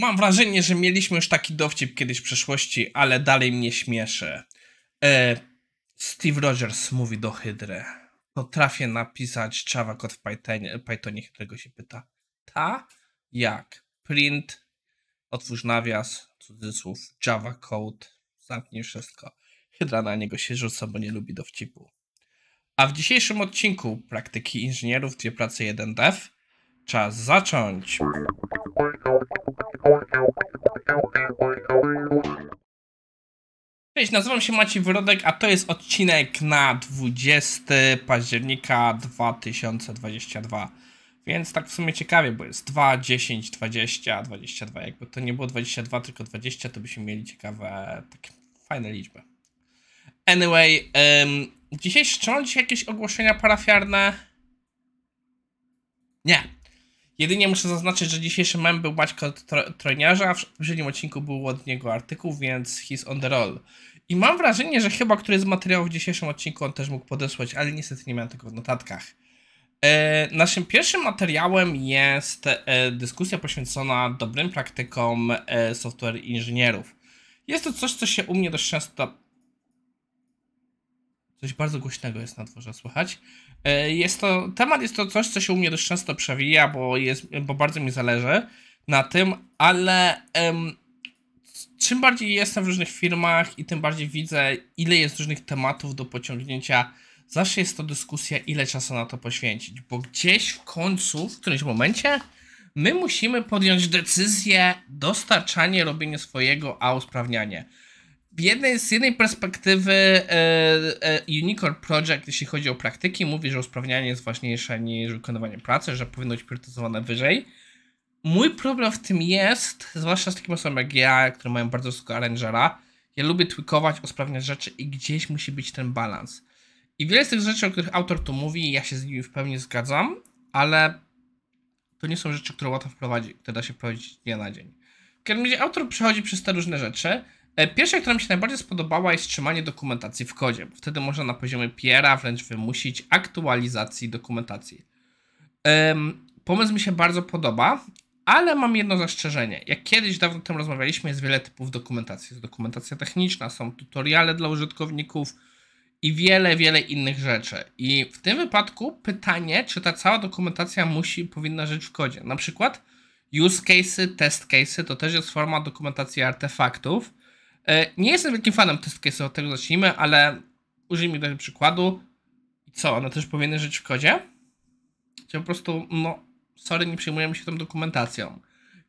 Mam wrażenie, że mieliśmy już taki dowcip kiedyś w przeszłości, ale dalej mnie śmieszy. E, Steve Rogers mówi do Hydry. Potrafię napisać Java kod w Pythonie, Pythonie którego się pyta. Ta? Jak? Print, otwórz nawias, cudzysłów, Java code, zamknij wszystko. Hydra na niego się rzuca, bo nie lubi dowcipu. A w dzisiejszym odcinku praktyki inżynierów, dwie pracy, jeden dev, czas zacząć. Cześć, nazywam się Maciej Wyrodek, a to jest odcinek na 20 października 2022. Więc tak w sumie ciekawie, bo jest 2, 10, 20, 22. Jakby to nie było 22, tylko 20, to byśmy mieli ciekawe, takie fajne liczby. Anyway, um, dzisiejszy, czy dzisiaj jakieś ogłoszenia parafiarne? Nie. Jedynie muszę zaznaczyć, że dzisiejszy mem był Maćka od Trojniarza, a w poprzednim odcinku był od niego artykuł, więc he's on the roll. I mam wrażenie, że chyba któryś z materiałów w dzisiejszym odcinku on też mógł podesłać, ale niestety nie miałem tego w notatkach. E, naszym pierwszym materiałem jest e, dyskusja poświęcona dobrym praktykom e, software inżynierów. Jest to coś, co się u mnie dość często Coś bardzo głośnego jest na dworze, słychać. E, jest to, temat jest to coś, co się u mnie dość często przewija, bo, jest, bo bardzo mi zależy na tym, ale em, czym bardziej jestem w różnych firmach i tym bardziej widzę, ile jest różnych tematów do pociągnięcia, zawsze jest to dyskusja, ile czasu na to poświęcić, bo gdzieś w końcu, w którymś momencie, my musimy podjąć decyzję, dostarczanie, robienie swojego, a usprawnianie jednej, z jednej perspektywy e, e, Unicorn Project, jeśli chodzi o praktyki, mówi, że usprawnianie jest ważniejsze niż wykonywanie pracy, że powinno być priorytetyzowane wyżej. Mój problem w tym jest, zwłaszcza z takim osobą jak ja, które mają bardzo wysokiego arrangera, ja lubię tweakować, usprawniać rzeczy i gdzieś musi być ten balans. I wiele z tych rzeczy, o których autor tu mówi, ja się z nimi w pełni zgadzam, ale to nie są rzeczy, które łatwo wprowadzić, które da się wprowadzić dnia na dzień. Razie autor przechodzi przez te różne rzeczy, pierwsza, która mi się najbardziej spodobała, jest trzymanie dokumentacji w kodzie. Wtedy można na poziomie Piera wręcz wymusić aktualizacji dokumentacji. Um, pomysł mi się bardzo podoba, ale mam jedno zastrzeżenie. Jak kiedyś dawno temu rozmawialiśmy, jest wiele typów dokumentacji. Jest dokumentacja techniczna, są tutoriale dla użytkowników i wiele, wiele innych rzeczy. I w tym wypadku pytanie, czy ta cała dokumentacja musi, powinna żyć w kodzie. Na przykład use cases, test cases to też jest forma dokumentacji artefaktów, E, nie jestem wielkim fanem test case'u, od tego zacznijmy, ale użyjmy do przykładu. I co, one też powinny żyć w kodzie? Czy po prostu, no, sorry, nie przejmujemy się tą dokumentacją.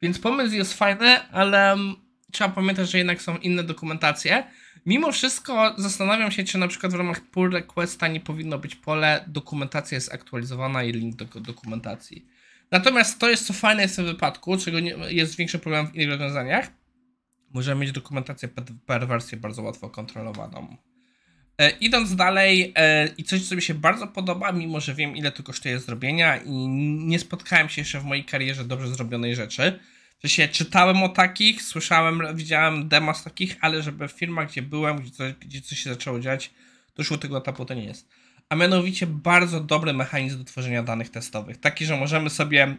Więc pomysł jest fajny, ale um, trzeba pamiętać, że jednak są inne dokumentacje. Mimo wszystko zastanawiam się, czy na przykład w ramach pull requesta nie powinno być pole dokumentacja jest aktualizowana i link do dokumentacji. Natomiast to jest co fajne jest w tym wypadku, czego nie, jest większy problem w innych rozwiązaniach, Możemy mieć dokumentację per wersję bardzo łatwo kontrolowaną. E, idąc dalej, e, i coś, co mi się bardzo podoba, mimo że wiem, ile to kosztuje zrobienia, i nie spotkałem się jeszcze w mojej karierze dobrze zrobionej rzeczy. Czytałem o takich, słyszałem, widziałem demo z takich, ale żeby w firmach, gdzie byłem, gdzie coś, gdzie coś się zaczęło dziać, doszło tego etapu, to nie jest. A mianowicie bardzo dobry mechanizm do tworzenia danych testowych. Taki, że możemy sobie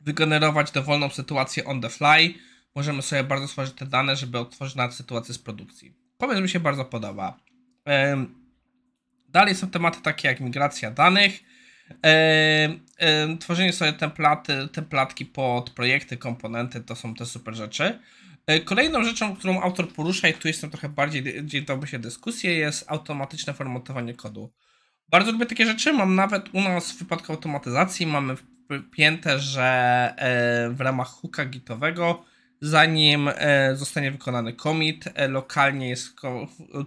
wygenerować dowolną sytuację on the fly, możemy sobie bardzo stworzyć te dane, żeby otworzyć nawet sytuację z produkcji. Pomysł mi się bardzo podoba. Dalej są tematy takie jak migracja danych, tworzenie sobie templaty, templatki pod projekty, komponenty, to są te super rzeczy. E, kolejną rzeczą, którą autor porusza, i tu jestem trochę bardziej, gdzie dałby się dyskusję, jest automatyczne formatowanie kodu. Bardzo lubię takie rzeczy. Mam nawet u nas w wypadku automatyzacji mamy wpięte, że e, w ramach hooka gitowego zanim e, zostanie wykonany commit, e, lokalnie jest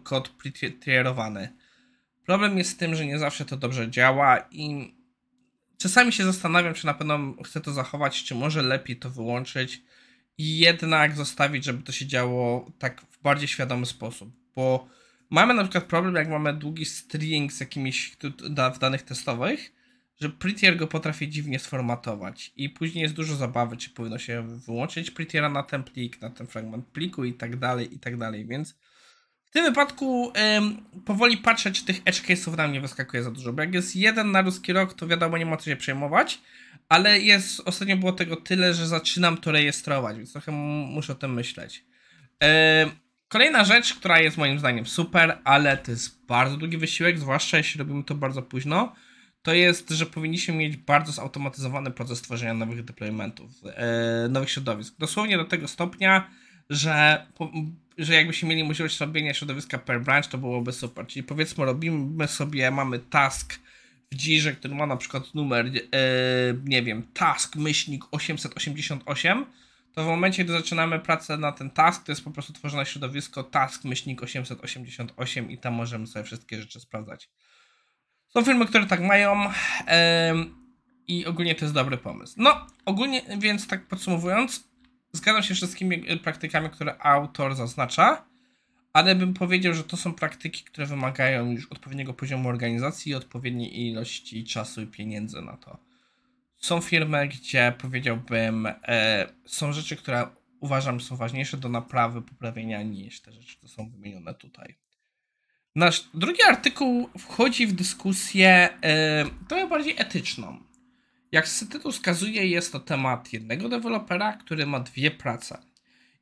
kod pretrierowany. Problem jest z tym, że nie zawsze to dobrze działa i czasami się zastanawiam, czy na pewno chcę to zachować, czy może lepiej to wyłączyć i jednak zostawić, żeby to się działo tak w bardziej świadomy sposób, bo mamy na przykład problem, jak mamy długi string z jakimiś w danych testowych, że Prettier go potrafi dziwnie sformatować i później jest dużo zabawy, czy powinno się wyłączyć Prettiera na ten plik, na ten fragment pliku i tak dalej, i tak dalej, więc w tym wypadku ym, powoli patrzę, czy tych edge case'ów nam nie wyskakuje za dużo, bo jak jest jeden na ruski rok, to wiadomo, nie ma co się przejmować, ale jest, ostatnio było tego tyle, że zaczynam to rejestrować, więc trochę muszę o tym myśleć. Kolejna rzecz, która jest moim zdaniem super, ale to jest bardzo długi wysiłek, zwłaszcza jeśli robimy to bardzo późno, to jest, że powinniśmy mieć bardzo zautomatyzowany proces tworzenia nowych deploymentów, e, nowych środowisk. Dosłownie do tego stopnia, że, że jakbyśmy mieli możliwość robienia środowiska per branch, to byłoby super. Czyli powiedzmy, robimy sobie, mamy task w Jirze, który ma na przykład numer, e, nie wiem, task myślnik 888, to w momencie, gdy zaczynamy pracę na ten task, to jest po prostu tworzone środowisko task myślnik 888 i tam możemy sobie wszystkie rzeczy sprawdzać. Są filmy, które tak mają i ogólnie to jest dobry pomysł. No, ogólnie, więc tak podsumowując, zgadzam się z wszystkimi praktykami, które autor zaznacza, ale bym powiedział, że to są praktyki, które wymagają już odpowiedniego poziomu organizacji i odpowiedniej ilości czasu i pieniędzy na to. Są firmy, gdzie powiedziałbym, e, są rzeczy, które uważam są ważniejsze do naprawy, poprawienia niż te rzeczy, które są wymienione tutaj. Nasz drugi artykuł wchodzi w dyskusję e, trochę bardziej etyczną. Jak tytuł wskazuje, jest to temat jednego dewelopera, który ma dwie prace.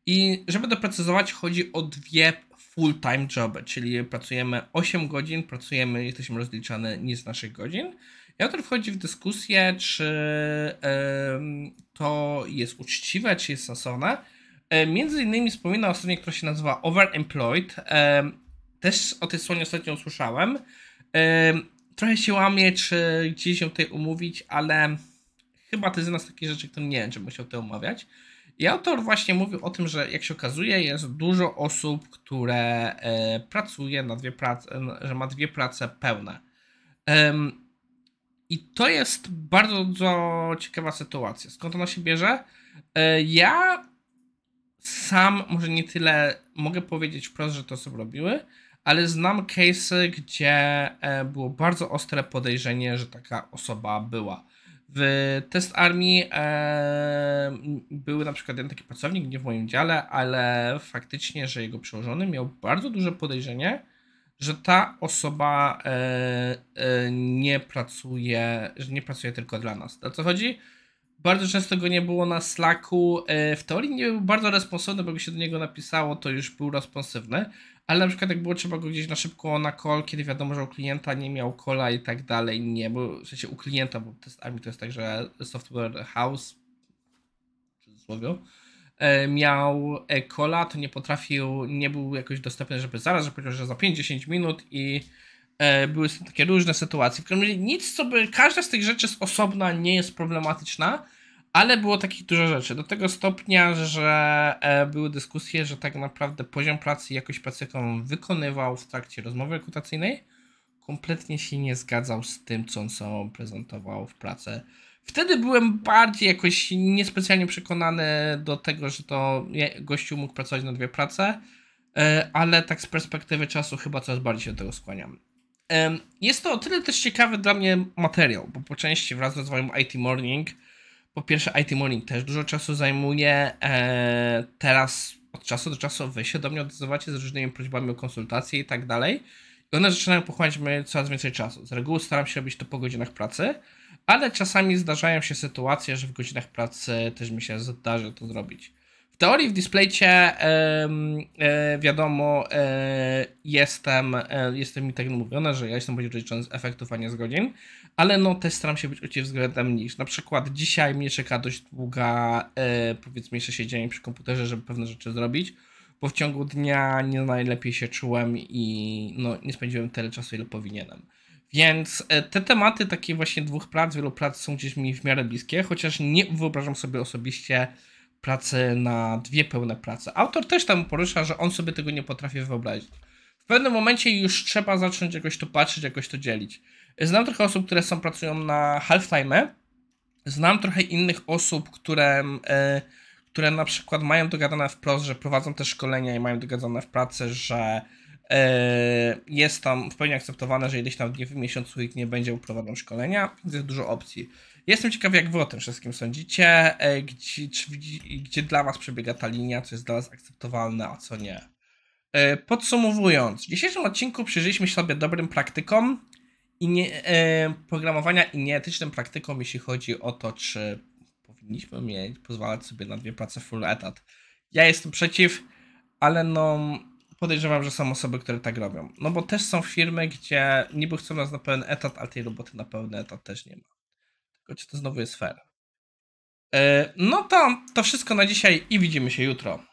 I żeby doprecyzować, chodzi o dwie full-time joby, czyli pracujemy 8 godzin, pracujemy, jesteśmy rozliczane nie z naszych godzin. I autor wchodzi w dyskusję, czy y, to jest uczciwe, czy jest sensowne. Y, między innymi wspomina o stronie, która się nazywa Overemployed. Y, też o tej stronie ostatnio usłyszałem. Trochę się łamie, czy gdzieś ją tutaj umówić, ale chyba to jest jedna z takich rzeczy, które nie wiem, czy musiał to omawiać. I autor właśnie mówił o tym, że jak się okazuje, jest dużo osób, które e, pracuje na dwie prace, że ma dwie prace pełne. I to jest bardzo, bardzo ciekawa sytuacja. Skąd ona się bierze? E, ja sam może nie tyle mogę powiedzieć wprost, że to osoby robiły, ale znam case'y, gdzie e, było bardzo ostre podejrzenie, że taka osoba była. W Test Army e, był na przykład jeden taki pracownik, nie w moim dziale, ale faktycznie, że jego przełożony miał bardzo duże podejrzenie, że ta osoba e, e, nie pracuje, że nie pracuje tylko dla nas. O co chodzi? Bardzo często go nie było na Slacku. E, w teorii nie był bardzo responsywny, bo by się do niego napisało, to już był responsywny, ale na przykład jak było trzeba go gdzieś na szybko na call, kiedy wiadomo, że u klienta nie miał cola i tak dalej, nie, bo w sensie u klienta, bo testami to jest tak, że software house, w cudzysłowie, e, miał cola, to nie potrafił, nie był jakoś dostępny, żeby zaraz, że powiedział, że za 5-10 minut i e, były takie różne sytuacje. W każdym razie nic, co by, każda z tych rzeczy z osobna nie jest problematyczna, ale było takich dużo rzeczy. Do tego stopnia, że e, były dyskusje, że tak naprawdę poziom pracy jakość pracy, jaką wykonywał w trakcie rozmowy rekrutacyjnej, kompletnie się nie zgadzał z tym, co on sam prezentował w pracy. Wtedy byłem bardziej jakoś niespecjalnie przekonany do tego, że to gościu mógł pracować na dwie prace, e, ale tak z perspektywy czasu chyba coraz bardziej się do tego skłaniam. Jest to o tyle też ciekawy dla mnie materiał, bo po części wraz z rozwojem IT Morning po pierwsze IT Morning też dużo czasu zajmuje. E, teraz od czasu do czasu wy się do mnie odzywacie z różnymi prośbami o konsultacje i tak dalej. I one zaczynają pochłaniać mnie coraz więcej czasu. Z reguły staram się robić to po godzinach pracy, ale czasami zdarzają się sytuacje, że w godzinach pracy też mi się zdarzy to zrobić. W teorii w displaycie e, wiadomo, e, jestem, e, jestem mi tak mówione, że ja jestem rozliczony z efektów, a nie z godzin, ale no też staram się być uczciwy względem niż. Na przykład dzisiaj mnie czeka dość długa, powiedzmy, jeszcze siedzenie przy komputerze, żeby pewne rzeczy zrobić, bo w ciągu dnia nie najlepiej się czułem i no, nie spędziłem tyle czasu, ile powinienem. Więc te tematy takie właśnie dwóch prac, wielu prac są gdzieś mi w miarę bliskie, chociaż nie wyobrażam sobie osobiście pracy na dwie pełne prace. Autor też tam porusza, że on sobie tego nie potrafi wyobrazić. W pewnym momencie już trzeba zacząć jakoś to patrzeć, jakoś to dzielić. Znam trochę osób, które są, pracują na half-time. Znam trochę innych osób, które, e, które na przykład mają dogadane wprost, że prowadzą te szkolenia i mają dogadane w pracy, że jest tam w pełni akceptowane, że ileś tam w miesiącu ich nie będzie prowadzą szkolenia, więc jest dużo opcji. Jestem ciekawy, jak wy o tym wszystkim sądzicie, e, gdzie, czy, gdzie dla was przebiega ta linia, co jest dla was akceptowalne, a co nie. E, podsumowując, w dzisiejszym odcinku przyjrzeliśmy sobie dobrym praktykom i nie, e, programowania i nieetycznym praktykom, jeśli chodzi o to, czy powinniśmy mieć, pozwalać sobie na dwie prace full etat. Ja jestem przeciw, ale no podejrzewam, że są osoby, które tak robią. No bo też są firmy, gdzie niby chcą nas na pełen etat, ale tej roboty na pełny etat też nie ma. Tylko czy to znowu jest fair? E, No to to wszystko na dzisiaj i widzimy się jutro.